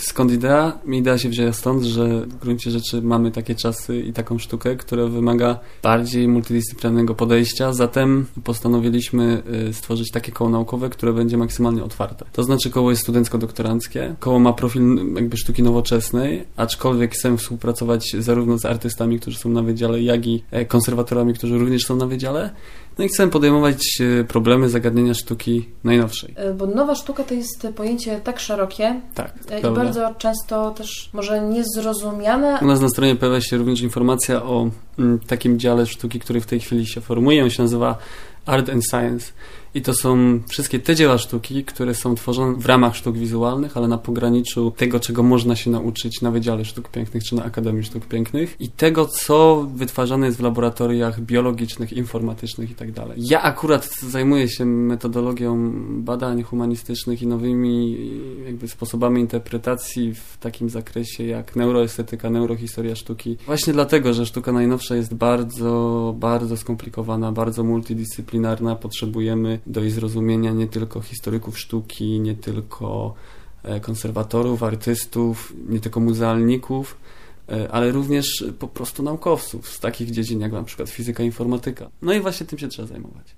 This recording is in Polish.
skąd idea? Idea się wzięła stąd, że w gruncie rzeczy mamy takie czasy i taką sztukę, która wymaga bardziej multidyscyplinarnego podejścia, zatem postanowiliśmy y, stworzyć takie koło naukowe, które będzie maksymalnie otwarte. To znaczy koło jest studencko-doktoranckie, koło ma profil jakby sztuki nowoczesnej, aczkolwiek chcemy współpracować zarówno z artystami, którzy są na wydziale, jak i e, konserwatorami, którzy również są na wydziale. No i chcemy podejmować e, problemy, zagadnienia sztuki najnowszej. E, Bo nowa sztuka to jest pojęcie tak szerokie Tak, e, i prawda. bardzo często też może niezrozumiane. U nas na stronie pojawia się również informacja o takim dziale sztuki, który w tej chwili się formuje. On się nazywa Art and Science. I to są wszystkie te dzieła sztuki, które są tworzone w ramach sztuk wizualnych, ale na pograniczu tego, czego można się nauczyć na Wydziale Sztuk Pięknych czy na Akademii Sztuk Pięknych i tego, co wytwarzane jest w laboratoriach biologicznych, informatycznych itd. Ja akurat zajmuję się metodologią badań humanistycznych i nowymi jakby sposobami interpretacji w takim zakresie jak neuroestetyka, neurohistoria sztuki. Właśnie dlatego, że sztuka najnowsza jest bardzo, bardzo skomplikowana, bardzo multidyscyplinarna. Potrzebujemy do jej zrozumienia nie tylko historyków sztuki, nie tylko e, konserwatorów, artystów, nie tylko muzealników, e, ale również po prostu naukowców z takich dziedzin jak na przykład fizyka, informatyka. No i właśnie tym się trzeba zajmować.